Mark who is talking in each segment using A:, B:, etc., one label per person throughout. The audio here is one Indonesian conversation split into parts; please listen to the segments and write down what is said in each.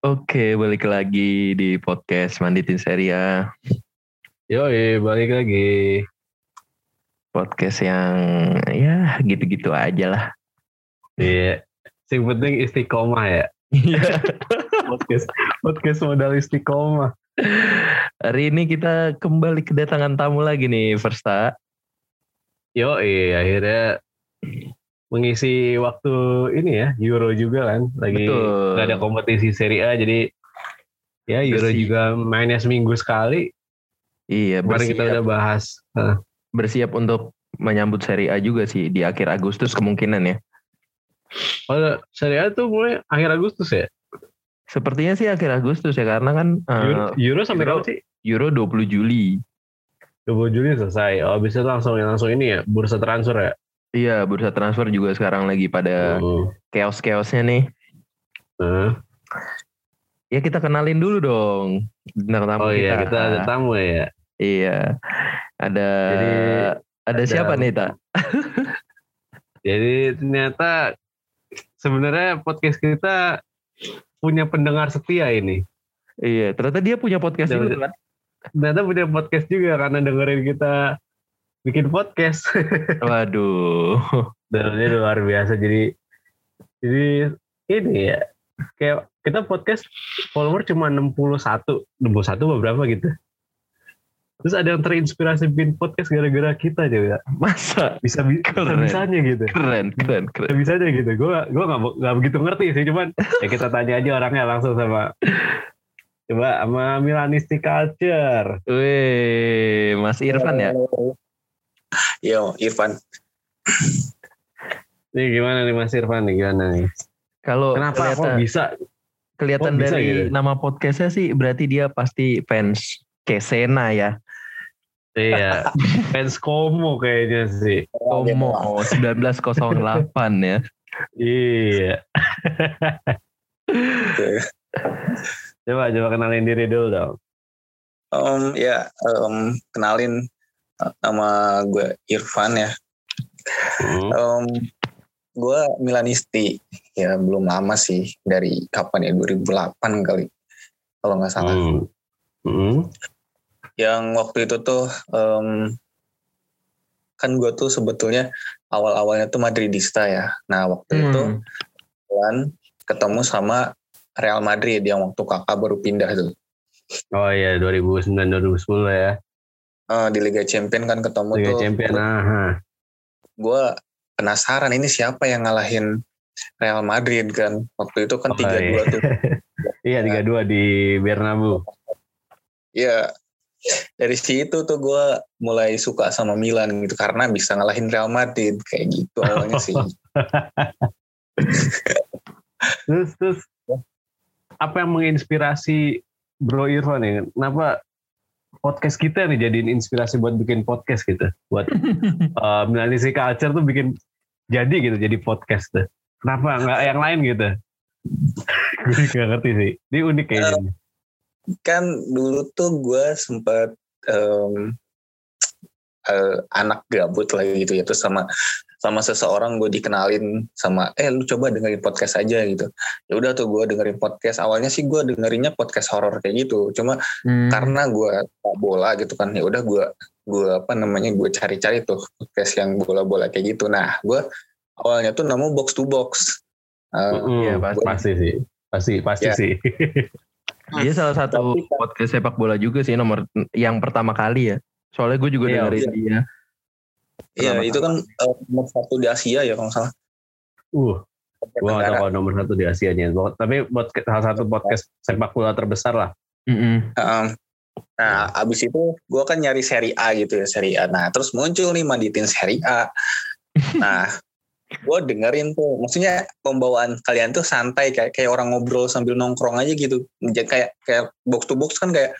A: Oke, balik lagi di podcast Manditin Seria.
B: Yoi, balik lagi.
A: Podcast yang ya gitu-gitu aja lah.
B: Iya. Sing penting istiqomah ya.
A: Iya.
B: Podcast podcast modal istiqomah.
A: Hari ini kita kembali kedatangan tamu lagi nih, Versta.
B: Yoi, akhirnya mengisi waktu ini ya Euro juga kan lagi
A: Betul.
B: nggak ada kompetisi Serie A jadi ya Euro
A: Bersih.
B: juga mainnya seminggu sekali
A: Iya,
B: kemarin kita
A: bersiap,
B: udah bahas Nah,
A: bersiap untuk menyambut Serie A juga sih di akhir Agustus kemungkinan ya.
B: oh, Serie A tuh mulai akhir Agustus ya
A: Sepertinya sih akhir Agustus ya karena kan eh,
B: Euro, Euro sampai
A: Euro-
B: kapan sih
A: Euro 20 Juli.
B: 20 Juli selesai oh bisa langsung langsung ini ya bursa transfer ya
A: Iya, bursa transfer juga sekarang lagi pada
B: Hmm.
A: chaos-chaosnya nih.
B: Nah.
A: Ya kita kenalin dulu dong bintang tamu
B: oh
A: kita.
B: iya kita ada tamu ya
A: Iya. Ada
B: Jadi,
A: ada,
B: ada-
A: siapa nih, Tak?
B: Jadi ternyata sebenarnya podcast kita punya pendengar setia ini.
A: Iya, ternyata dia punya podcast juga kan?
B: Ternyata punya podcast juga karena dengerin kita bikin podcast.
A: Waduh.
B: Dan ini luar biasa. Jadi jadi ini ya kayak kita podcast follower cuma 61, 61 apa berapa gitu. Terus ada yang terinspirasi bikin podcast gara-gara kita juga.
A: Masa
B: Bisa bisa
A: Keren.
B: bisanya gitu.
A: keren, keren, keren.
B: bisa aja gitu. Gue gua nggak nggak begitu ngerti sih, cuman ya kita tanya aja orangnya langsung sama coba sama Milanisti Culture.
A: Wih, Mas Irfan ya?
C: Yo, Irfan.
B: Nih gimana nih Mas Irfan nih gimana nih?
A: Kalau
B: Kenapa kok bisa?
A: kelihatan
B: kok bisa
A: dari
B: gitu?
A: nama podcastnya sih berarti dia pasti fans Kesena ya.
B: Iya, fans Komo kayaknya sih.
A: Komo 1908 ya.
B: Iya. Coba coba kenalin diri dulu dong.
C: Om ya, em, kenalin nama gue Irfan ya.
B: Hmm.
C: Em, gue Milanisti. Ya belum lama sih dari kapan ya 2008 kali kalau nggak salah.
B: Hmm. Hmm.
C: Yang waktu itu tuh em, kan gue tuh sebetulnya awal-awalnya tuh Madridista ya. Nah waktu itu
A: Hmm.
C: kan ketemu sama Real Madrid yang waktu kakak baru pindah tuh.
B: Oh iya 2009 2010 ya.
C: Eh, di Liga Champion kan ketemu
B: Liga
C: tuh.
B: Champion. Aha.
C: gue penasaran ini siapa yang ngalahin Real Madrid kan waktu itu kan
B: Oh,
C: tiga dua
B: iya.
C: tuh
B: Iya 32 di Bernabeu.
C: Iya dari situ tuh gue mulai suka sama Milan gitu karena bisa ngalahin Real Madrid kayak gitu awalnya sih
B: Terus terus apa yang menginspirasi Bro Irfan ya? Kenapa podcast kita nih jadiin inspirasi buat bikin podcast gitu? Buat uh, Culture tuh bikin jadi gitu jadi podcast tuh. Kenapa nggak yang lain gitu? Gue nggak ngerti sih. Ini unik kayaknya.
C: kan dulu tuh gue sempat em, eh, anak gabut lagi gitu ya terus sama sama seseorang gue dikenalin sama eh lu coba dengerin podcast aja gitu ya udah tuh gue dengerin podcast awalnya sih gue dengerinnya podcast horor kayak gitu cuma
A: Hmm.
C: karena gue bola gitu kan ya udah gue gue apa namanya gue cari-cari tuh podcast yang bola-bola kayak gitu nah gue awalnya tuh nama box to box
B: Mm-mm,
A: iya, pasti.
B: pasti sih. Pasti pasti
C: Ya.
B: sih.
A: Dia salah satu
C: kan-
A: podcast sepak bola juga sih nomor yang pertama kali ya. Soalnya gue juga
B: Iya,
A: dengerin
C: iya.
A: dia.
C: Iya itu kan eh, nomor satu di Asia ya kalau nggak salah
B: Uh, gua nggak tahu kalau nomor satu di Asia nya. Tapi podcast salah satu podcast sepak bola terbesar lah.
A: Mm-mm.
C: Um, nah, abis itu gue kan nyari seri A gitu ya, seri A. Nah, terus muncul nih Manditin seri A. Nah, gue dengerin tuh, maksudnya pembawaan kalian tuh santai kayak kayak orang ngobrol sambil nongkrong aja gitu. Jadi kayak kayak box to box kan kayak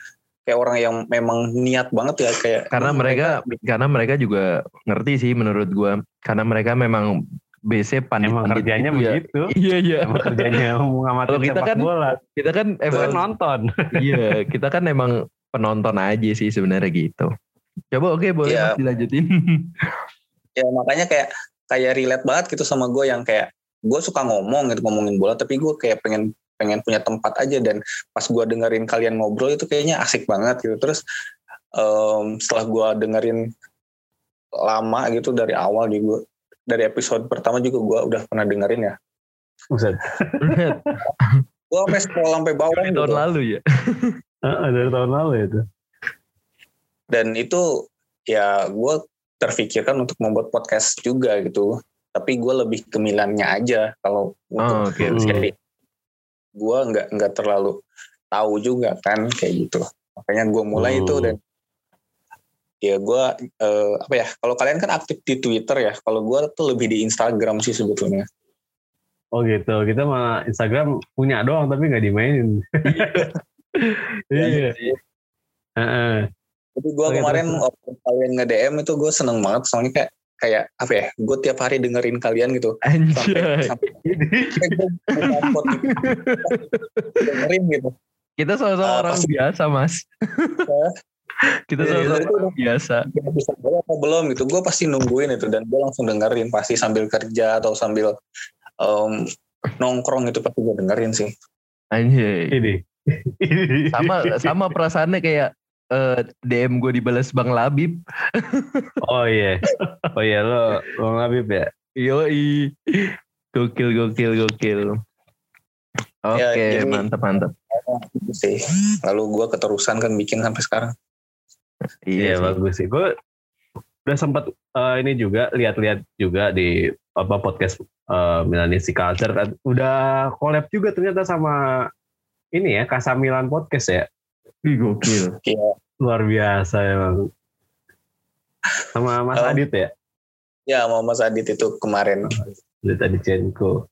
C: kayak orang yang memang niat banget ya kayak
A: Karena mereka karena mereka juga ngerti sih menurut gue. Karena mereka memang base pandit
B: Emang kerjanya begitu.
A: Iya iya.
B: Emang kerjanya mengamati
A: kita
B: sepak
A: kan
B: bola.
A: Kita kan emang
B: nonton.
A: iya kita kan emang penonton aja sih sebenarnya gitu. Coba oke boleh
C: Iya.
A: Mas dilanjutin.
C: ya makanya kayak kayak relate banget gitu sama gue yang kayak gue suka ngomong gitu ngomongin bola tapi gue kayak pengen pengen punya tempat aja dan pas gue dengerin kalian ngobrol itu kayaknya asik banget gitu terus um, setelah gue dengerin lama gitu dari awal di gue dari episode pertama juga gue udah pernah dengerin ya gue sampai scroll sampai bawah
A: Dari tahun
C: gitu.
A: lalu ya.
B: Heeh, dari tahun lalu itu.
C: dan itu ya gue terfikirkan untuk membuat podcast juga gitu tapi gue lebih ke Milannya aja kalau
A: Oh,
C: untuk
A: oke.
B: Hmm.
C: jadi gue nggak nggak terlalu tahu juga kan kayak gitu makanya gue mulai
B: Hmm.
C: itu dan ya gue eh, apa ya kalau kalian kan aktif di Twitter ya kalau gue tuh lebih di Instagram sih sebetulnya
B: Oh gitu. Kita mah Instagram punya doang tapi nggak dimainin. Iya. Heeh.
C: tapi gue kemarin waktu kalian nge DM itu gue seneng banget soalnya kayak kayak apa ya gue tiap hari dengerin kalian gitu sampai
A: Anjay.
C: sampai sampai gue buka Spotify, dengerin gitu
A: Kita sama-sama
C: Ah,
A: orang
C: pasti.
A: biasa, Mas. Kita
C: Iya,
A: sama-sama
C: itu
A: orang biasa.
C: Baru apa belum gitu gue pasti nungguin itu dan gue langsung dengerin pasti sambil kerja atau sambil em, nongkrong itu pasti gue dengerin sih
A: Anjay.
B: Ini. Ini.
A: Sama sama perasaannya kayak eh, DM gue dibalas Bang Labib.
B: Oh iya. Oh iya lo Bang Habib ya.
A: Yoi. Gokil, gokil, gokil. Oke,
C: Ya, jadi-
A: mantap, mantap.
C: Gitu sih lalu gue keterusan kan bikin sampai sekarang
B: Iya
A: Iya, sih.
B: bagus sih. Gue udah sempat eh, ini juga lihat-lihat juga di apa podcast uh, Milanese Culture kan udah collab juga ternyata sama ini ya Kasamilan podcast ya
A: Ih, gokil.
C: Iya.
B: luar biasa emang sama Mas
C: Oh.
B: Adit ya
C: ya mau Mas Adit itu kemarin
B: Adit Aditjenko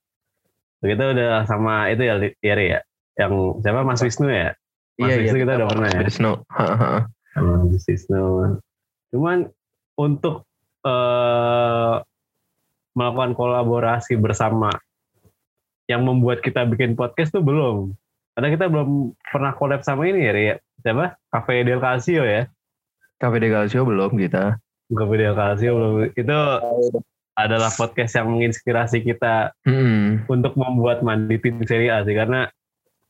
B: kita udah sama itu ya Yeri ya yang siapa Mas Wisnu ya Mas Wisnu kita udah
A: sama
B: pernah ya?
A: Mas Wisnu.
B: Sama Mas Wisnu cuman untuk eh, melakukan kolaborasi bersama yang membuat kita bikin podcast tuh belum karena kita belum pernah collab sama ini ya Ri, ya siapa Cafe Del Calcio ya
A: Cafe de Calcio belum kita.
B: Cafe Del Calcio belum itu adalah podcast yang menginspirasi kita
A: Hmm.
B: untuk membuat manditin Serie A sih karena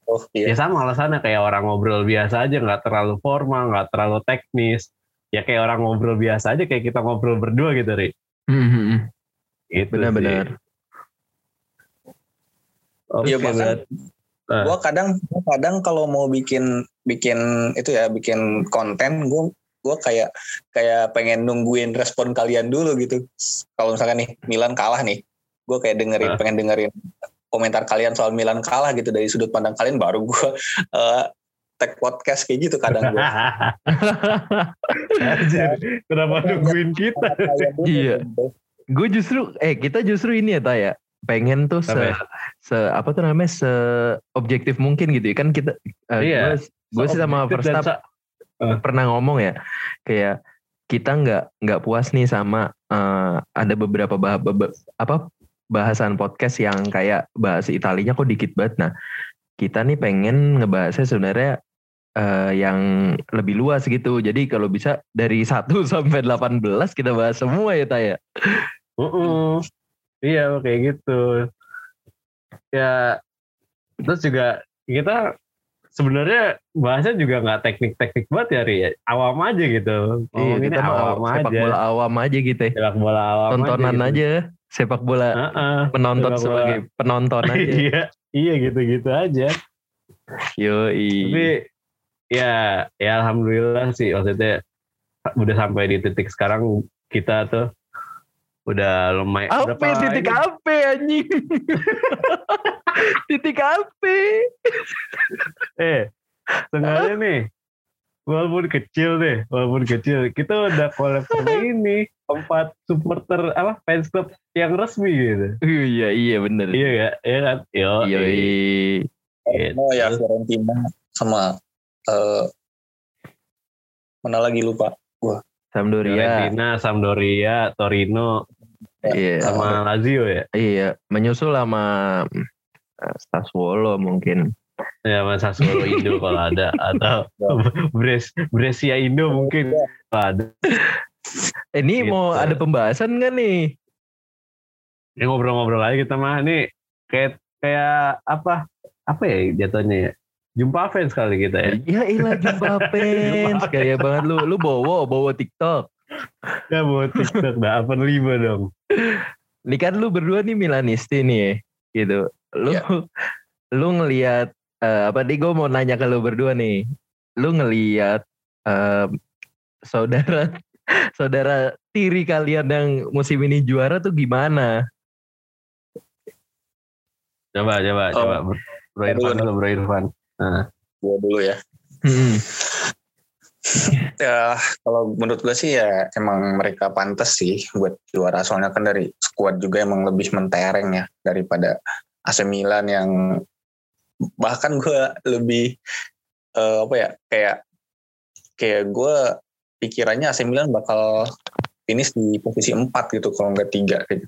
C: oh
B: ya
C: iya
B: sama alasannya kayak orang ngobrol biasa aja nggak terlalu formal nggak terlalu teknis ya kayak orang ngobrol biasa aja kayak kita ngobrol berdua gitu Ri
A: Hmm.
B: gitu
A: Benar-benar.
B: Oke,
C: Iya, bahkan
B: berat. Ah.
C: gue kadang gua kadang kalau mau bikin bikin itu ya bikin konten gue gue kayak kayak pengen nungguin respon kalian dulu gitu kalau misalkan nih Milan kalah nih gue kayak dengerin
B: Ah.
C: pengen dengerin komentar kalian soal Milan kalah gitu dari sudut pandang kalian baru gue uh, tag podcast kayak gitu kadang gue
B: Anjir, kenapa nungguin kita?
A: Iya. Gue justru, eh kita justru ini ya Taya. Pengen tuh se,
B: ya?
A: se apa tuh namanya se objektif mungkin gitu ya kan kita. eh,
B: Iya.
A: Gue sih sama Verstappen
B: sa-
A: pernah ngomong ya kayak kita nggak nggak puas nih sama eh, ada beberapa bah, bah- apa bahasan podcast yang kayak bahasa Italinya kok dikit banget. Nah kita nih pengen ngebahasnya sebenarnya eh, yang lebih luas gitu. Jadi kalau bisa dari 1 sampai 18 kita bahas semua ya Taya.
B: Mm-mm. Iya kayak gitu. Ya terus juga kita sebenarnya bahasnya juga nggak teknik-teknik banget ya Ri. ya. Awam aja gitu.
A: Iya,
B: Ngomonginnya
A: kita
B: awam
A: sepak
B: aja.
A: bola awam aja gitu ya.
B: Sepak bola awam
A: Tontonan
B: gitu.
A: aja, sepak bola
B: Heeh.
A: penonton
B: sepak bola.
A: sebagai penonton aja.
B: iya, iya gitu-gitu aja.
A: Yoi.
B: Tapi ya, ya alhamdulillah sih maksudnya udah sampai di titik sekarang kita tuh udah lumayan
A: Apa ya, titik
B: ini?
A: apa anjing? titik apa?
B: Eh, sengaja nih. Walaupun kecil deh, walaupun kecil, kita udah collab sama ini empat supporter apa fans club yang resmi gitu.
A: Uh, iya iya bener.
B: Iya gak? Iya kan? Yo,
A: Yoi.
B: Gitu.
C: oh ya Fiorentina sama eh mana lagi lupa
A: Sampdoria.
B: Fiorentina, Sampdoria, Torino,
A: Iya.
B: sama Lazio ya.
A: Iya, menyusul sama eh, Sassuolo mungkin.
B: Ya sama Sassuolo Indo kalau ada atau Bres Brescia Indo mungkin kalau ada.
A: Ini mau
B: Gitu.
A: ada pembahasan nggak nih?
B: Ini ngobrol-ngobrol aja kita mah nih kayak kayak apa apa ya jatuhnya ya jumpa fans kali kita ya
A: Ya ilah jumpa fans. Kayak banget lu. Lu bawa, bawa TikTok.
B: Ya buat TikTok dah apa lima dong
A: Ini kan lu berdua nih Milanisti nih. Gitu. Lu
C: Iya.
A: lu ngelihat eh, apa nih gue mau nanya ke lu berdua nih. Lu ngelihat eh, saudara saudara tiri kalian yang musim ini juara tuh gimana?
B: coba coba
C: Oh.
B: coba Bro Irfan dulu Bro Irfan
C: Gue dulu ya.
A: Hmm.
C: Ya kalau menurut gue sih ya emang mereka pantas sih buat juara soalnya kan dari skuad juga emang lebih mentereng ya daripada AC Milan yang bahkan gue lebih eh, apa ya kayak kayak gue pikirannya AC Milan bakal finish di posisi 4 gitu kalau nggak tiga gitu.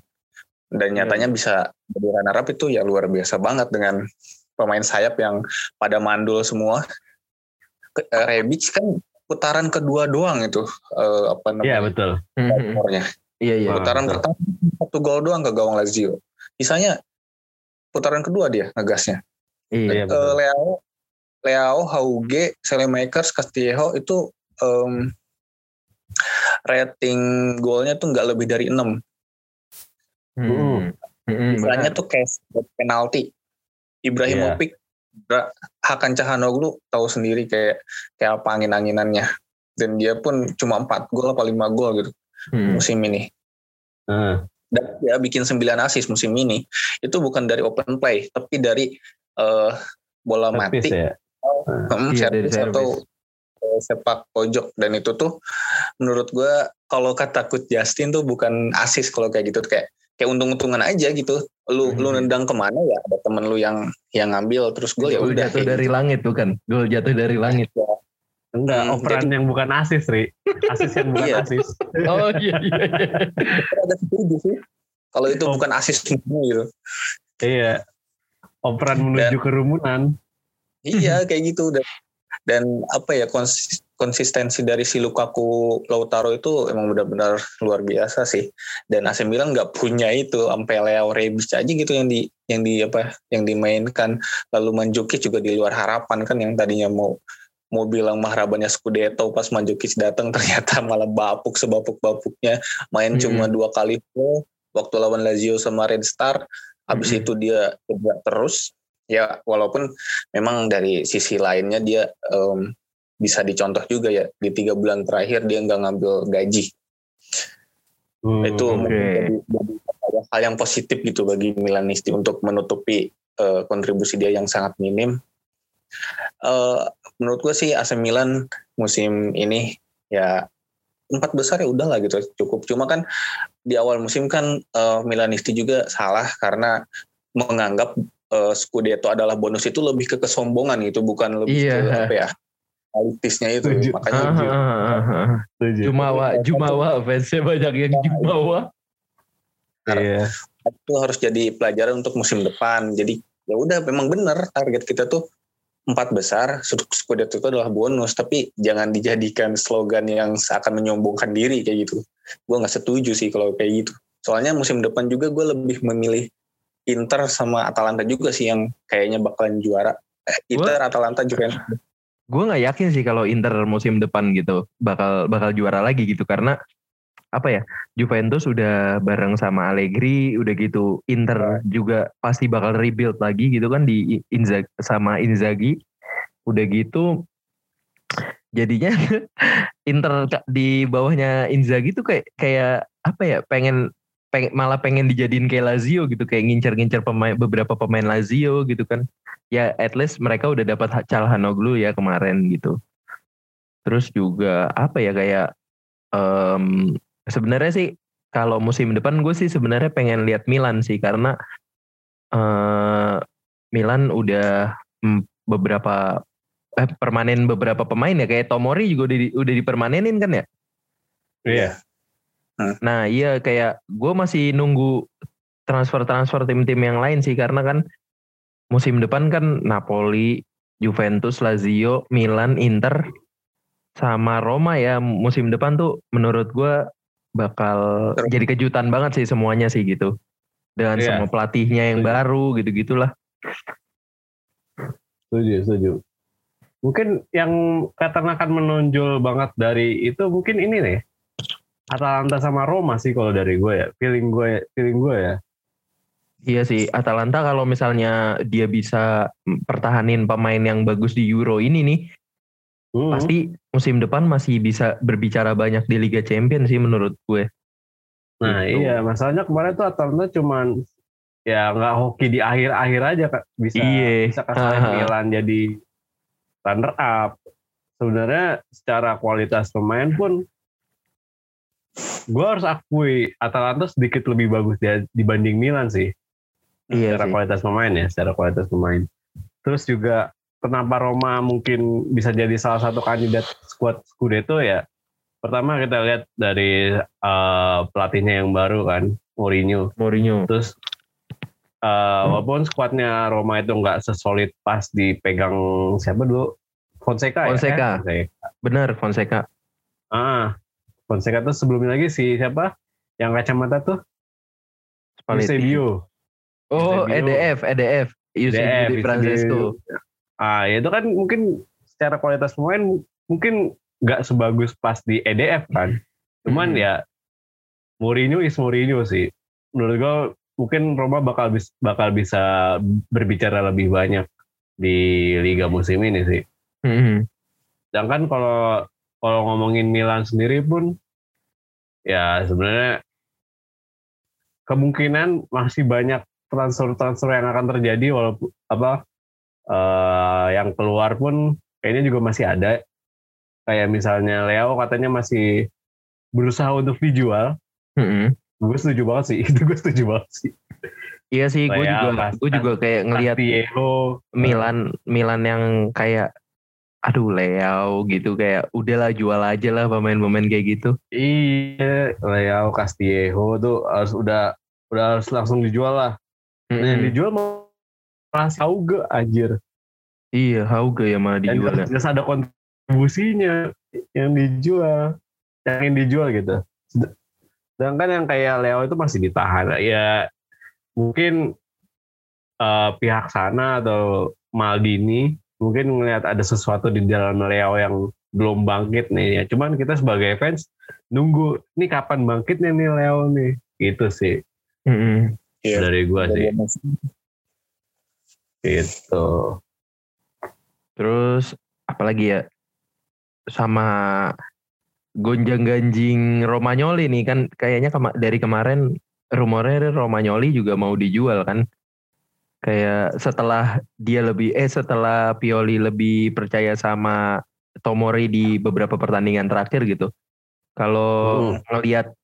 C: Dan nyatanya bisa jadi runner up itu ya luar biasa banget dengan pemain sayap yang pada mandul semua. Eh, Rebic kan putaran kedua doang itu eh, apa
B: iya
C: namanya
B: betul
A: Hmm.
C: skornya.
A: Iya iya.
C: Putaran
B: betul.
C: pertama satu gol doang ke gawang Lazio. Sisanya putaran kedua dia ngegasnya.
A: Iya.
B: Iya, betul.
C: Leao, Leao, Hauge, Selemakers, Castillejo itu em, rating golnya tuh nggak lebih dari 6.
A: Hmm. Hmm,
C: Sisanya
A: benar.
C: tuh kayak penalti. Ibrahimovic, Bra- Hakan Cahanoglu tahu sendiri kayak kayak apa angin-anginannya. Dan dia pun cuma 4 gol apa 5 gol gitu
A: Hmm.
C: musim ini.
B: Heeh.
C: dan dia bikin 9 assist musim ini itu bukan dari open play tapi dari eh, bola
B: Set
C: mati
B: ya
C: hmm,
A: Iya,
C: servis atau eh, sepak pojok dan itu tuh menurut gue kalau kata Coach Justin tuh bukan assist kalau kayak gitu kayak kayak untung-untungan aja gitu lu lu
A: Hmm.
C: nendang ke mana ya ada temen lu yang yang ngambil terus gue ya udah
A: jatuh
C: kayak
A: dari
C: gitu.
A: langit bukan? Gol jatuh dari langit.
B: enggak
C: Hmm,
B: operan yang bukan asis Ri asis yang bukan
C: Iya.
B: asis
A: Oh iya iya. iya.
C: Ada setuju sih kalau itu
B: Oh.
C: bukan assist gitu
B: iya operan menuju kerumunan
C: Iya kayak gitu dan dan apa ya konsis- konsistensi dari si Lukaku Lautaro itu emang benar-benar luar biasa sih. Dan AC Milan nggak punya itu sampai Leo Rebic aja gitu yang di yang di apa yang dimainkan. Lalu Mandzukic juga di luar harapan kan yang tadinya mau mau bilang mahrabannya Scudetto pas Mandzukic datang ternyata malah bapuk sebapuk-bapuknya. Main
A: Hmm.
C: cuma dua kali full waktu lawan Lazio sama Red Star. Habis
A: Hmm.
C: itu dia cedera terus. Ya walaupun memang dari sisi lainnya dia em, bisa dicontoh juga ya di tiga bulan terakhir dia nggak ngambil gaji.
B: Hmm,
C: itu mungkin jadi, hal yang positif gitu bagi Milanisti untuk menutupi eh, kontribusi dia yang sangat minim. Eh, menurut gue sih AC Milan musim ini ya empat besar ya udahlah gitu cukup. Cuma kan di awal musim kan eh, Milanisti juga salah karena menganggap eh, Scudetto adalah bonus itu lebih ke kesombongan gitu bukan lebih
A: Iya.
C: ke apa ya kualitasnya itu
B: Setuju.
C: makanya
A: Ah, ah, ah, ah.
B: setuju.
A: Jumawa, Jumawa, fansnya banyak yang Jumawa.
B: iya
C: itu harus jadi pelajaran untuk musim depan. Jadi ya udah memang benar target kita tuh empat besar, Scudetto itu adalah bonus, tapi jangan dijadikan slogan yang seakan menyombongkan diri kayak gitu. Gue nggak setuju sih kalau kayak gitu. Soalnya musim depan juga gue lebih memilih Inter sama Atalanta juga sih yang kayaknya bakalan juara. Eh, Inter, Atalanta, Juventus.
A: Gue nggak yakin sih kalau Inter musim depan gitu bakal bakal juara lagi gitu. Karena apa ya Juventus udah bareng sama Allegri udah gitu Inter juga pasti bakal rebuild lagi gitu kan di Inzaghi sama Inzaghi. Udah gitu jadinya Inter di bawahnya Inzaghi tuh kayak kayak apa ya pengen pengen malah pengen dijadiin kayak Lazio gitu kayak ngincer-ngincer pemain beberapa pemain Lazio gitu kan. Ya at least mereka udah dapat Calhanoglu ya kemarin gitu. Terus juga apa ya kayak em, sebenarnya sih kalau musim depan gue sih sebenarnya pengen lihat Milan sih karena eh Milan udah mm, beberapa eh, permanen beberapa pemain ya. Kayak Tomori juga udah, di- udah dipermanenin kan ya?
B: Iya
A: Nah iya kayak gue masih nunggu transfer-transfer tim-tim yang lain sih karena kan musim depan kan Napoli, Juventus, Lazio, Milan, Inter, sama Roma ya musim depan tuh menurut gue bakal
C: Seru.
A: jadi kejutan banget sih semuanya sih gitu. dengan
B: Iya.
A: semua pelatihnya yang
B: Setuju.
A: baru gitu-gitulah.
B: Setuju, setuju. Mungkin yang katakan akan menonjol banget dari itu mungkin ini nih. Atalanta sama Roma sih kalau dari gue ya. Feeling gue, feeling gue ya.
A: Iya sih, Atalanta kalau misalnya dia bisa pertahanin pemain yang bagus di Euro ini nih,
B: Hmm.
A: pasti musim depan masih bisa berbicara banyak di Liga Champions sih menurut gue.
B: Nah
A: Gitu.
B: iya, masalahnya kemarin tuh Atalanta cuman ya nggak hoki di akhir-akhir aja Kak. bisa
A: Iya.
B: bisa kasih. Milan jadi runner up. Sebenarnya secara kualitas pemain pun gue harus akui Atalanta sedikit lebih bagus dia dibanding Milan sih.
A: Iya
B: secara
A: sih.
B: kualitas pemain ya, secara kualitas pemain. Terus juga kenapa Roma mungkin bisa jadi salah satu kandidat skuad Scudetto ya. Pertama kita lihat dari eh, pelatihnya yang baru kan, Mourinho.
A: Mourinho.
B: Terus eh, walaupun skuadnya Roma itu nggak sesolid pas dipegang siapa dulu? Fonseca,
A: Fonseca.
B: ya? Fonseca.
A: Bener Fonseca.
B: Ah, Fonseca tuh sebelumnya lagi si siapa? Yang kacamata tuh?
A: Spalletti.
B: Eusebio.
A: Oh,
B: Eusebio.
A: EDF, EDF. Eusebio
B: DF,
A: Di Francesco.
B: Ah, ya itu kan mungkin secara kualitas pemain mungkin nggak sebagus pas di EDF kan. Cuman
A: Hmm.
B: ya Mourinho is Mourinho sih. Menurut gue mungkin Roma bakal bis- bakal bisa berbicara lebih banyak di liga musim ini sih.
A: Hmm.
B: Sedangkan kalau kalau ngomongin Milan sendiri pun ya sebenarnya kemungkinan masih banyak transfer-transfer yang akan terjadi walaupun apa eh, yang keluar pun kayaknya juga masih ada. Kayak misalnya Leo katanya masih berusaha untuk dijual.
A: Hmm.
B: Gue setuju banget sih, itu gue setuju banget sih.
A: Iya sih, gue juga, gue juga kayak ngelihat
B: Castillo,
A: Milan, Milan yang kayak, aduh Leo gitu kayak, udahlah jual aja lah pemain-pemain kayak gitu.
B: Iya, Leo Castillejo tuh harus udah udah harus langsung dijual lah. Nah, yang
A: Mm-mm.
B: dijual malah Sauge anjir.
A: Iya, Hauge ya malah
B: Dan
A: dijual ya.
B: jelas ada kontribusinya yang dijual. Yang yang dijual gitu. Sed- Sedangkan yang kayak Leo itu masih ditahan. Ya mungkin eh, pihak sana atau Maldini mungkin ngelihat ada sesuatu di dalam Leo yang belum bangkit nih ya. Cuman kita sebagai fans nunggu nih kapan bangkitnya nih Leo nih. Gitu sih
A: Mm-mm.
C: Iya.
B: dari gua sih. Gitu.
A: Terus apalagi ya sama gonjang ganjing Romagnoli nih kan kayaknya kema- dari kemarin rumornya Romagnoli juga mau dijual kan kayak setelah dia lebih eh setelah Pioli lebih percaya sama Tomori di beberapa pertandingan terakhir gitu kalau
B: Hmm.
A: ngelihat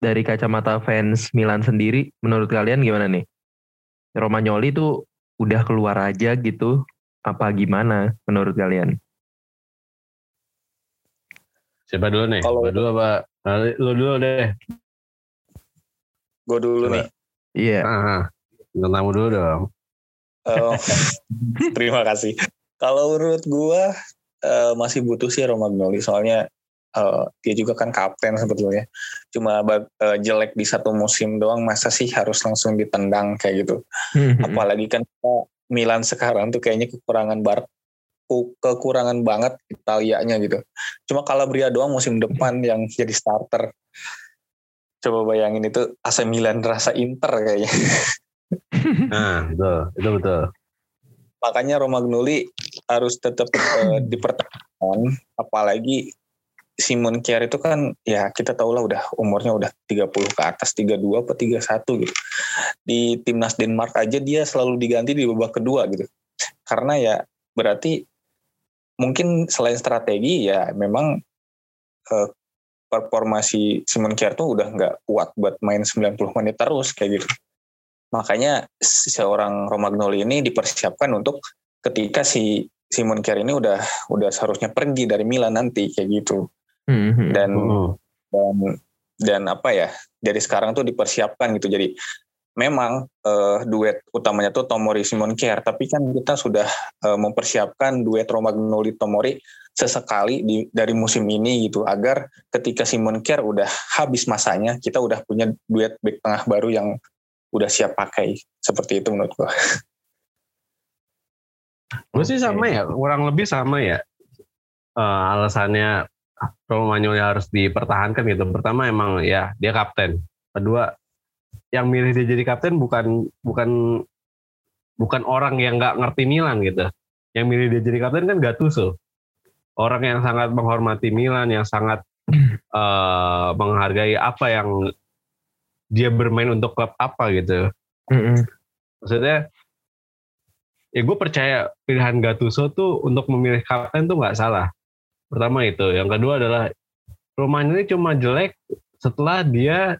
A: dari kacamata fans Milan sendiri menurut kalian gimana nih Romagnoli tuh udah keluar aja gitu apa gimana menurut kalian?
B: Siapa dulu nih?
C: Kalau-
B: dulu apa? Nah, Lu dulu deh.
C: Gue dulu
B: Coba.
C: nih.
A: Iya.
B: Ah, bintang tamu dulu dong.
C: Eh, terima kasih. Kalau menurut gue eh, masih butuh sih Romagnoli soalnya eh, dia juga kan kapten sebetulnya. Cuma eh, jelek di satu musim doang masa sih harus langsung ditendang kayak gitu. Apalagi kan Milan sekarang tuh kayaknya kekurangan bar ku- kekurangan banget Italianya gitu. Cuma Calabria doang musim depan yang jadi starter. Coba bayangin itu AC Milan rasa Inter kayaknya.
B: Nah, betul. Itu betul.
C: makanya Romagnoli harus tetap eh, dipertahankan apalagi Simon Kjær itu kan ya kita tahu lah udah umurnya udah 30 ke atas 32 atau 31 gitu di timnas Denmark aja dia selalu diganti di babak kedua gitu karena ya berarti mungkin selain strategi ya memang eh, performasi Simon Kjær tuh udah nggak kuat buat main 90 menit terus kayak gitu makanya seorang Romagnoli ini dipersiapkan untuk ketika si Simon Kjær ini udah udah seharusnya pergi dari Milan nanti kayak gitu.
A: Hmm,
C: dan
B: Hmm.
C: dan dan apa ya dari sekarang tuh dipersiapkan gitu. Jadi memang eh, duet utamanya tuh Tomori Simon Kjær tapi kan kita sudah eh, mempersiapkan duet Romagnoli Tomori sesekali di, dari musim ini gitu agar ketika Simon Kjær udah habis masanya kita udah punya duet back tengah baru yang udah siap pakai seperti itu menurut gue.
B: Gue sih sama ya, kurang lebih sama ya. Uh, alasannya Romagnoli harus dipertahankan gitu. Pertama emang ya dia kapten. Kedua yang milih dia jadi kapten bukan bukan bukan orang yang nggak ngerti Milan gitu. Yang milih dia jadi kapten kan Gattuso. Orang yang sangat menghormati Milan, yang sangat uh, menghargai apa yang dia bermain untuk klub apa gitu. Mm-hmm. Maksudnya, ya gue percaya pilihan Gattuso tuh untuk memilih kapten tuh nggak salah. Pertama itu. Yang kedua adalah Romagnoli cuma jelek setelah dia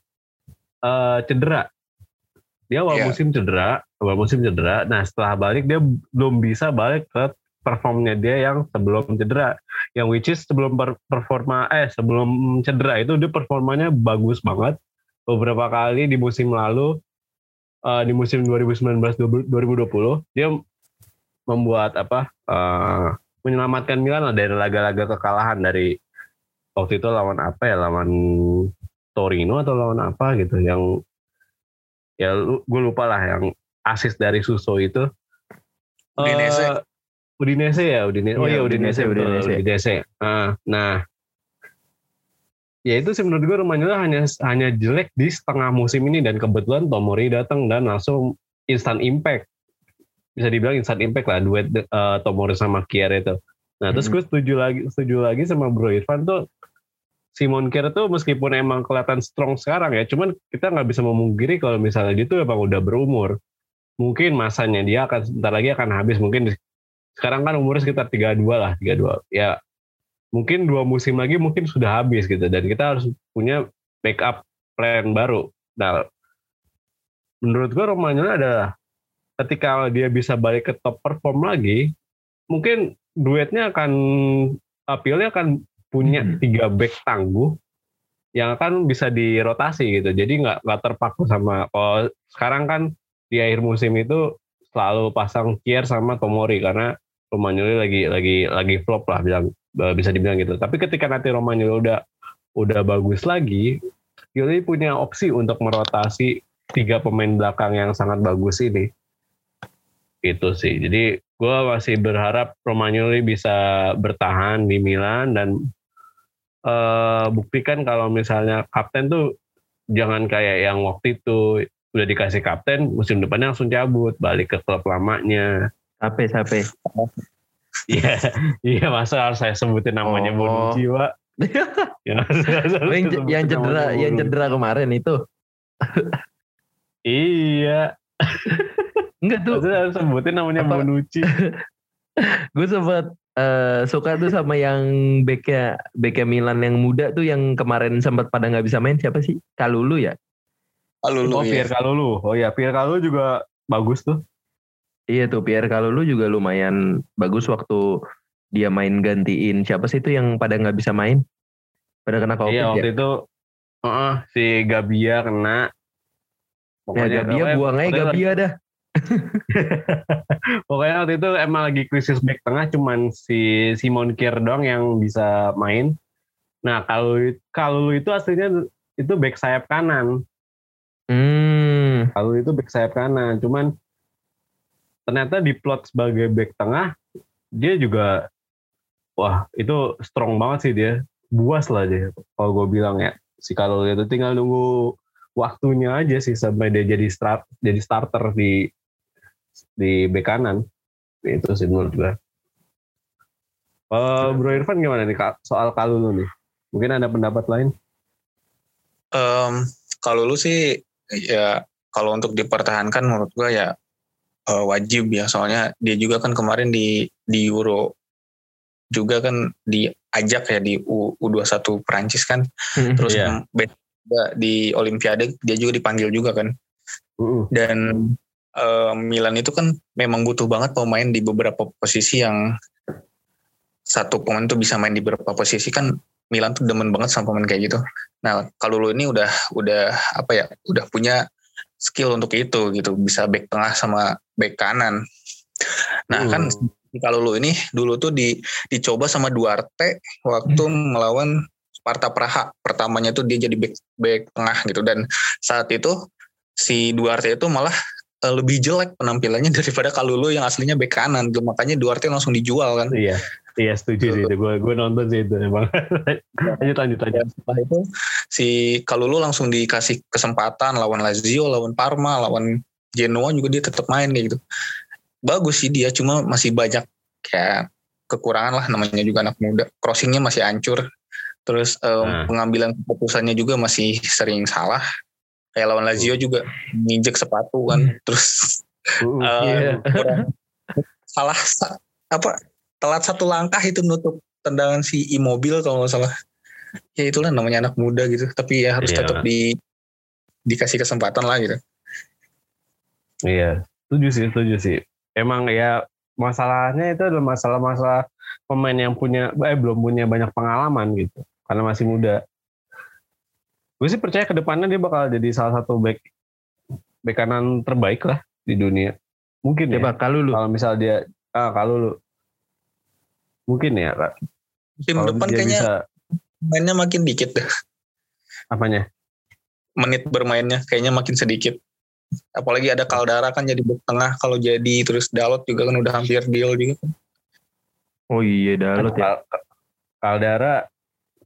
B: uh, cedera. Dia awal yeah. musim cedera, awal musim cedera. Nah setelah balik dia belum bisa balik ke performnya dia yang sebelum cedera. Yang which is sebelum performa eh sebelum cedera itu dia performanya bagus banget beberapa kali di musim lalu uh, di musim 2019 2020 dia membuat apa uh, menyelamatkan Milan lah dari laga-laga kekalahan dari waktu itu lawan apa ya lawan Torino atau lawan apa gitu yang ya gue lupa lah yang asis dari Suso itu
C: Udinese uh,
B: Udinese ya Udinese oh iya Udinese Udinese, Udinese. Udinese. Uh, nah ya itu sih menurut gue Romagnoli hanya hanya jelek di setengah musim ini dan kebetulan Tomori datang dan langsung instant impact bisa dibilang instant impact lah duet uh, Tomori sama Kier itu. Nah terus hmm. gue setuju lagi setuju lagi sama Bro Irfan tuh Simon Kier tuh meskipun emang kelihatan strong sekarang ya, cuman kita nggak bisa memungkiri kalau misalnya dia tuh emang udah berumur. Mungkin masanya dia akan sebentar lagi akan habis. Mungkin sekarang kan umurnya sekitar 32 lah, 32. Ya mungkin dua musim lagi mungkin sudah habis gitu dan kita harus punya backup plan baru. Nah, menurut gue Romagnoli adalah ketika dia bisa balik ke top perform lagi, mungkin duetnya akan apilnya akan punya hmm. tiga back tangguh yang akan bisa dirotasi gitu. Jadi nggak nggak terpaku sama kalau sekarang kan di akhir musim itu selalu pasang Kier sama Tomori karena Romagnoli lagi lagi lagi flop lah bilang bisa dibilang gitu. Tapi ketika nanti Romagnoli udah udah bagus lagi, Yuli punya opsi untuk merotasi tiga pemain belakang yang sangat bagus ini. Itu sih. Jadi gue masih berharap Romagnoli bisa bertahan di Milan dan uh, buktikan kalau misalnya kapten tuh jangan kayak yang waktu itu udah dikasih kapten musim depannya langsung cabut balik ke klub lamanya.
A: Sape, sape.
B: Iya, iya masa harus saya sebutin namanya oh. Bonucci, Pak.
A: ya, yang, yang cedera, yang cedera kemarin itu.
B: iya.
A: Enggak tuh.
B: Masa harus sebutin namanya Apa? Bonucci.
A: gue sempat uh, suka tuh sama yang beknya beknya Milan yang muda tuh yang kemarin sempat pada nggak bisa main siapa sih? Kalulu ya?
B: Kalulu. Oh, ya. Pierre Kalulu. Oh ya, Pierre Kalulu juga bagus tuh.
A: Iya tuh Pierre Kalulu juga lumayan bagus waktu dia main gantiin. Siapa sih itu yang pada nggak bisa main? Pada kena covid
B: iya waktu ya? itu uh, si Gabia kena.
A: Ya, pokoknya ya, Gabia buang aja Gabia dah.
B: Pokoknya waktu itu emang lagi krisis back tengah cuman si Simon Kier doang yang bisa main. Nah kalau kalau itu aslinya itu back sayap kanan. Hmm. kalau itu back sayap kanan cuman ternyata di plot sebagai back tengah dia juga wah itu strong banget sih dia. Buas lah dia kalau gue bilang ya. Si kalau itu tinggal nunggu waktunya aja sih sampai dia jadi start jadi starter di di back kanan. Itu sih menurut gue uh, Bro Irfan gimana nih soal Kalulu nih mungkin ada pendapat lain?
C: Um, kalau lu sih ya kalau untuk dipertahankan menurut gue ya uh, wajib ya soalnya dia juga kan kemarin di di Euro juga kan diajak ya di U, U21 Perancis kan hmm, terus yeah. di Olimpiade dia juga dipanggil juga kan uh. dan uh, Milan itu kan memang butuh banget pemain di beberapa posisi yang satu pemain tuh bisa main di beberapa posisi kan Milan tuh demen banget sama pemain kayak gitu. Nah kalau lu ini udah udah apa ya udah punya skill untuk itu gitu bisa back tengah sama back kanan nah kan hmm. kan kalau lu ini dulu tuh di dicoba sama Duarte waktu hmm. melawan Sparta Praha pertamanya tuh dia jadi back back tengah gitu dan saat itu si Duarte itu malah uh, lebih jelek penampilannya daripada Kalulu yang aslinya bek kanan gitu. makanya Duarte langsung dijual kan
B: Iya, iya setuju sih itu. Gue gue nonton sih itu emang. lanjut lanjut lanjut.
C: Dan setelah itu si Kalulu langsung dikasih kesempatan lawan Lazio lawan Parma lawan Genoa juga dia tetap main kayak gitu bagus sih dia cuma masih banyak kayak kekurangan lah namanya juga anak muda crossingnya masih hancur terus um,
B: Nah.
C: pengambilan keputusannya juga masih sering salah kayak lawan Lazio juga nginjek sepatu kan terus
B: Uh,
C: uh,
A: Iya.
C: kurang- salah sa- apa telat satu langkah itu nutup tendangan si Immobile kalau nggak salah ya itulah namanya anak muda gitu tapi ya harus
B: Iya.
C: tetap di dikasih kesempatan lah gitu
B: Iya, setuju sih, setuju sih. Emang ya masalahnya itu adalah masalah-masalah pemain yang punya eh belum punya banyak pengalaman gitu. Karena masih muda. Gue sih percaya ke depannya dia bakal jadi salah satu back back kanan terbaik lah di dunia. Mungkin ya.
A: Coba Kalulu.
B: Kalau misal dia ah kalau lu mungkin ya Kak.
C: musim
B: Kalau
C: depan kayaknya
B: bisa
C: mainnya makin dikit deh
B: apanya?
C: menit bermainnya kayaknya makin sedikit apalagi ada Caldara kan jadi back tengah kalau jadi terus Dalot juga kan udah hampir deal juga kan.
A: Oh iya Dalot ya.
B: Kal- Caldara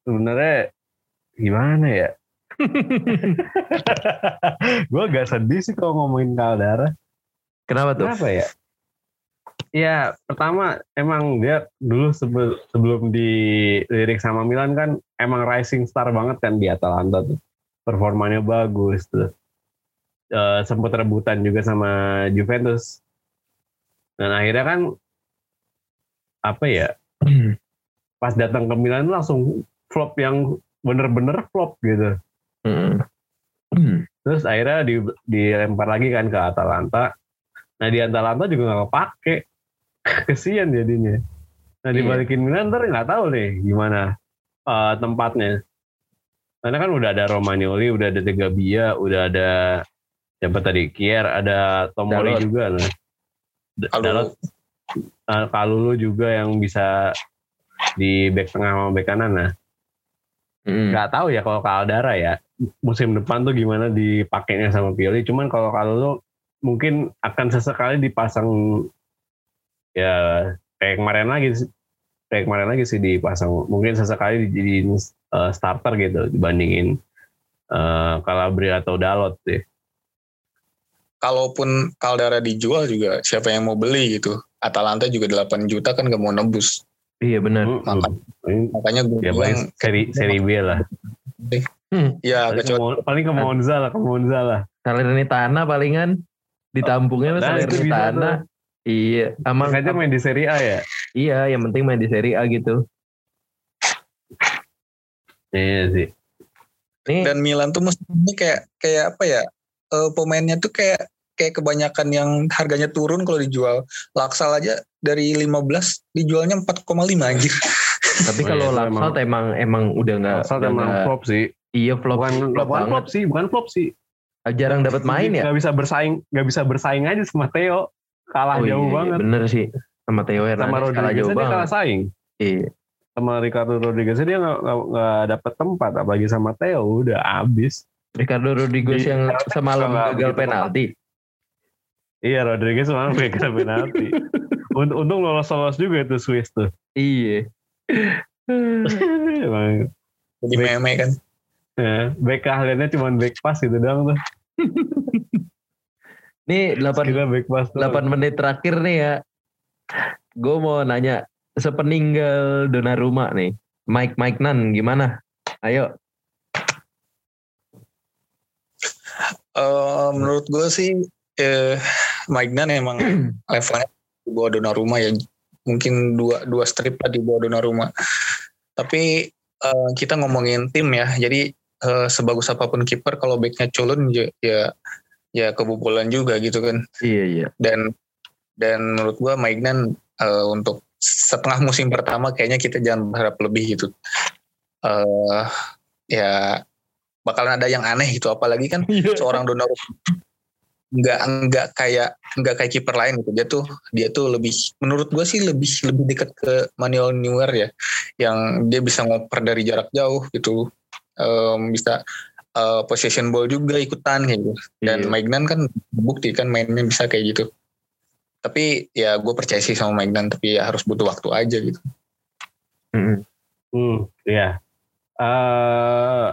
B: sebenarnya gimana ya? gue agak sedih sih kalau ngomongin Caldara.
A: Kenapa tuh?
B: Kenapa ya? Ya pertama emang dia dulu sebelum sebelum dilirik sama Milan kan emang rising star banget kan di Atalanta tuh. Performanya bagus tuh. Eh, sempat rebutan juga sama Juventus. Dan akhirnya kan apa ya? Pas datang ke Milan langsung flop yang bener-bener flop gitu.
A: Mm.
B: Terus akhirnya di, dilempar lagi kan ke Atalanta. Nah di Atalanta juga nggak kepake. Kesian jadinya. Nah
A: Iya.
B: dibalikin Milan ntar nggak tahu nih gimana eh, tempatnya. Karena kan udah ada Romagnoli, udah ada De Gabia, udah ada siapa tadi Kier, ada Tomori
A: Dalot.
B: juga. Nah. Dalot, eh, Kalulu juga yang bisa di back tengah sama back kanan. Nah
A: Mm.
B: nggak tahu ya kalau Caldara ya musim depan tuh gimana dipakainya sama Pioli cuman kalau kalau mungkin akan sesekali dipasang ya kayak kemarin lagi sih- kayak kemarin lagi sih dipasang. Mungkin sesekali dijadiin eh, starter gitu dibandingin eh, Calabria atau Dalot sih
C: kalaupun Caldara dijual juga siapa yang mau beli gitu? Atalanta juga 8 juta kan gak mau nebus.
A: Iya benar.
C: Maka-
B: hmm.
C: makanya gue
B: ya
C: bilang
B: seri seri B lah.
A: Hmm.
C: ya
B: paling ke,
C: kecuali
B: Mon- paling ke Monza lah ke Monza lah.
A: Salernitana palingan ditambungnya
B: Nah, bisa
A: Salernitana. Iya, emang
B: makanya main di Serie A ya?
A: Iya yang penting main di Serie A gitu.
B: iya sih.
A: Nih,
C: dan Milan tuh mestinya kayak kayak apa ya eh, pemainnya tuh kayak kayak kebanyakan yang harganya turun kalau dijual. Laksal aja dari 15 dijualnya 4,5 anjir.
A: Tapi
B: Oh,
A: kalau
B: iya, itu
A: Laksalt emang emang udah nggak
B: Asal
A: udah
B: emang flop sih.
A: Iya flop,
B: bukan
A: flop
B: bukan
A: banget.
B: flop sih bukan flop sih
A: Jarang dapat main ya.
B: nggak bisa bersaing nggak bisa bersaing aja sama Theo. Kalah
A: Oh,
B: jauh
A: iya,
B: banget.
A: Bener sih. Sama Theo
B: sama
A: Hernandez kalah
B: Rodriguez
A: jauh
B: dia kalah
A: banget.
B: saing.
A: Iya.
B: sama Ricardo Rodriguez dia nggak dapet tempat. Apalagi sama Theo udah abis.
A: Ricardo Rodriguez
B: Di-
A: yang semalam gagal penalti.
B: iya Rodriguez malah gagal penalti. Unt- untung lolos lolos juga itu Swiss tuh.
A: Iya.
B: Emang,
C: jadi meme kan.
B: Ya, back keahliannya cuma back pass gitu doang tuh
A: Nih 8
B: kita back pass tuh.
A: 8 menit terakhir nih ya. Gue mau nanya sepeninggal Donnarumma nih. Mike Mike Nan gimana? Ayo.
C: Eh, menurut gue sih eh, Maignan emang levelnya di bawah Donnarumma ya mungkin dua dua strip lah di bawah Donnarumma tapi eh, kita ngomongin tim ya jadi eh, sebagus apa pun kiper kalau backnya culun ya ya, ya kebobolan juga gitu kan.
A: Iya iya.
C: dan dan menurut gua Maignan eh, untuk setengah musim pertama kayaknya kita jangan berharap lebih gitu. Eh ya bakalan ada yang aneh gitu apalagi kan seorang Donnarumma nggak nggak kayak nggak kayak kiper lain gitu. Dia tuh dia tuh lebih menurut gua sih lebih lebih dekat ke Manuel Neuer ya yang dia bisa ngoper dari jarak jauh gitu Em, bisa uh, possession ball juga ikutan kayak gitu. Dan
B: Iya.
C: Maignan kan bukti kan mainnya bisa kayak gitu. Tapi ya gue percaya sih sama Maignan tapi ya harus butuh waktu aja gitu.
A: Mm-mm.
B: Hmm, ya. Eh,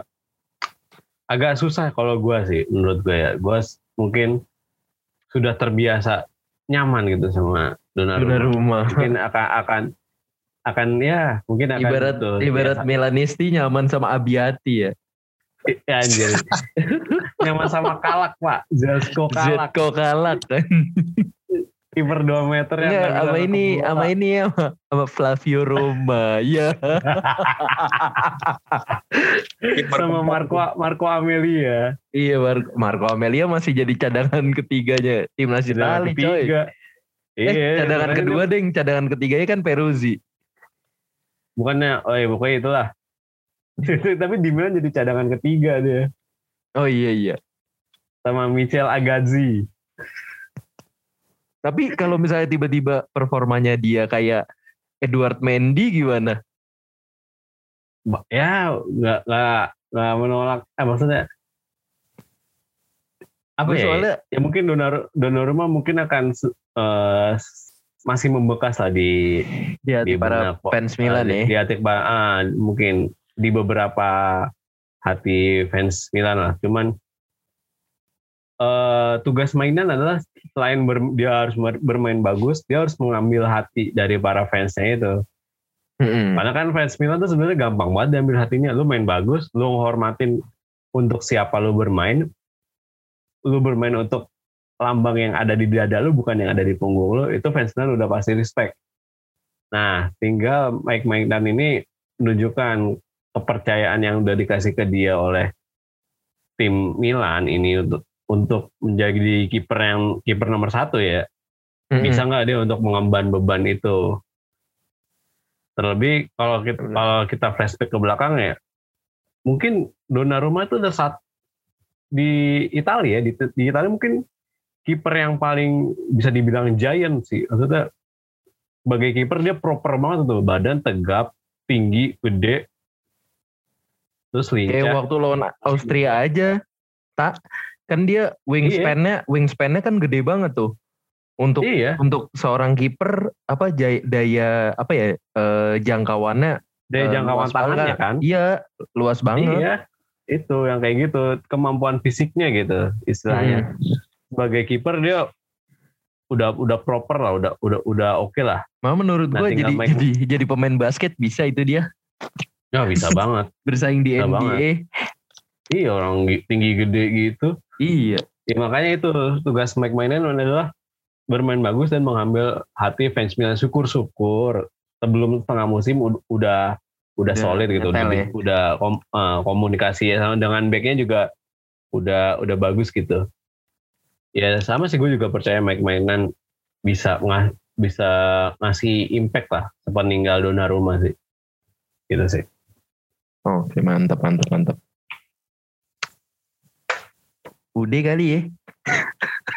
B: agak susah kalau gue sih, menurut gue ya. Gue mungkin sudah terbiasa nyaman gitu sama Donnarumma.
A: rumah.
B: Mungkin akan akan akan ya mungkin akan
A: Ibarat
B: betul,
A: ibarat
B: biasa.
A: Milanisti nyaman sama Abiati ya.
B: Ya, anjir. nyaman sama Kalak pak, Zelsko Kalak,
A: Zetko kalak kan.
B: kiper 2 meter yang bisa
A: sama ini sama ini ya sama, Flavio Roma. ya.
B: sama Marco Marco Amelia.
A: Iya Mar- Marco Amelia masih jadi cadangan ketiganya timnas Italia coy.
B: ketiga.
A: Eh,
B: Iya,
A: cadangan kedua deng, cadangan ketiganya kan Peruzzi.
B: Bukannya oh iya pokoknya itulah. Tapi di Milan jadi cadangan ketiga dia
A: Oh iya iya.
B: sama Michel Agazzi.
A: Tapi kalau misalnya tiba-tiba performanya dia kayak Edward Mendy gimana?
B: Ya nggak nggak nggak menolak. Eh, maksudnya apa ya?
A: soalnya
B: Ya mungkin Donar Donnarumma mungkin akan eh, masih membekas lah di
A: di hati para
B: benak-
A: fans Milan
B: di,
A: ya.
B: di hati ah, mungkin di beberapa hati fans Milan lah. Cuman eh, tugas mainan adalah selain ber- dia harus ber- bermain bagus, dia harus mengambil hati dari para fansnya itu.
A: Mm-mm.
B: Karena kan fans Milan tuh sebenarnya gampang banget diambil hatinya. Lu main bagus, lu menghormatin untuk siapa lu bermain, lu bermain untuk lambang yang ada di dada lu bukan yang ada di punggung lu, itu fans Milan udah pasti respect. Nah, tinggal Mike Maignan ini menunjukkan kepercayaan yang udah dikasih ke dia oleh tim Milan ini untuk untuk menjadi kiper yang kiper nomor satu ya
A: Mm-mm.
B: bisa nggak dia untuk mengemban beban itu terlebih kalau kita kalau kita flashback ke belakang ya mungkin Donnarumma itu udah saat di Italia di, di Italia mungkin kiper yang paling bisa dibilang giant sih maksudnya sebagai kiper dia proper banget tuh badan tegap tinggi gede terus
A: Kayak
B: lincah
A: waktu lawan Austria aja, tak kan dia wingspan-nya wingspan-nya kan gede banget tuh. Untuk
B: iya
A: untuk seorang kiper apa jaya, daya apa ya eh, jangkauannya
B: daya jangkauan
A: luas
B: tangannya
A: banget.
B: kan
A: Iya, luas banget.
B: Iya, itu yang kayak gitu, kemampuan fisiknya gitu istilahnya.
A: Hmm.
B: Sebagai kiper dia udah udah proper lah, udah udah udah oke lah.
A: Mah menurut
B: Nah,
A: gua
B: tinggal
A: jadi
B: main-
A: jadi jadi pemain basket bisa itu dia
B: Ya bisa banget.
A: bersaing di
B: Bisa
A: NBA.
B: Iya orang gi- tinggi gede gitu.
A: Iya.
B: Ya makanya itu tugas Mike Maignan adalah bermain bagus dan mengambil hati fans Milan. Syukur-syukur sebelum setengah musim ud- udah udah
A: Udah
B: solid gitu, udah,
A: ya.
B: udah kom- eh, komunikasi ya sama dengan backnya juga udah udah bagus gitu. Ya sama sih gue juga percaya Mike Maignan bisa nggak bisa ngasih impact lah sepeninggal Donnarumma sih. Gitu sih.
A: Oke, mantap mantap mantap. Udah kali ya.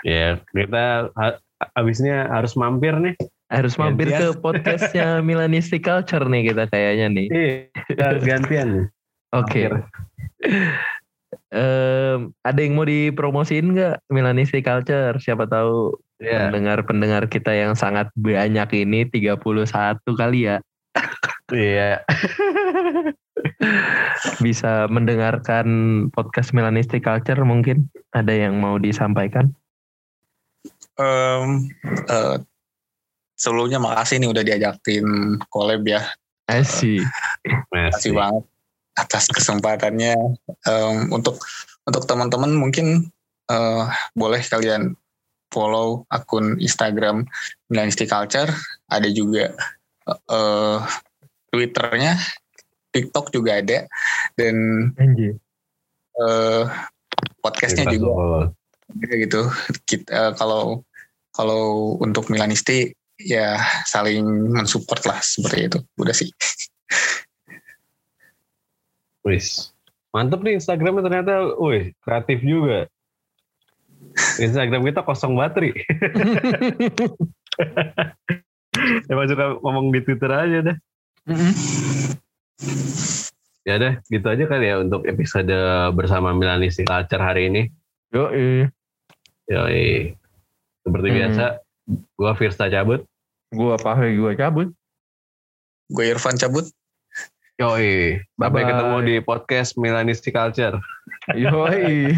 B: Ya kita ha- abisnya harus mampir nih.
A: Harus mampir
B: Gantian.
A: ke podcastnya Milanisti Culture nih kita kayaknya nih.
B: Iya, harus gantian nih.
A: Oke.
B: Mampir.
A: Em, ada yang mau dipromosiin nggak Milanisti Culture? Siapa tahu
B: Iya.
A: pendengar-pendengar kita yang sangat banyak ini 31 kali ya
B: Iya.
A: bisa mendengarkan podcast Milanisti Culture mungkin ada yang mau disampaikan?
C: Em, eh, sebelumnya makasih nih udah diajakin collab ya.
A: Asik.
C: Makasih banget atas kesempatannya. Em, untuk untuk teman-teman mungkin eh, boleh kalian follow akun Instagram Milanisti Culture. Ada juga eh, Twitternya, TikTok juga ada, dan
A: Anjir.
C: eh, podcastnya juga. Ya gitu kita eh, kalau kalau untuk Milanisti ya saling mensupport lah seperti itu udah sih
B: Wis. Mantep nih Instagramnya ternyata, wih kreatif juga. Instagram kita kosong bateri. Emang suka ngomong di Twitter aja dah. Ya deh, gitu aja kali ya untuk episode bersama Milanisti Culture hari ini.
A: Yo,
B: Yoi. Seperti
A: Hmm.
B: biasa, gua Firsta cabut.
A: gua Fahri gua cabut.
C: Gue Irfan cabut.
B: Yoi. Sampai
A: Bye-bye.
B: ketemu di podcast Milanisti Culture.
A: Yoi.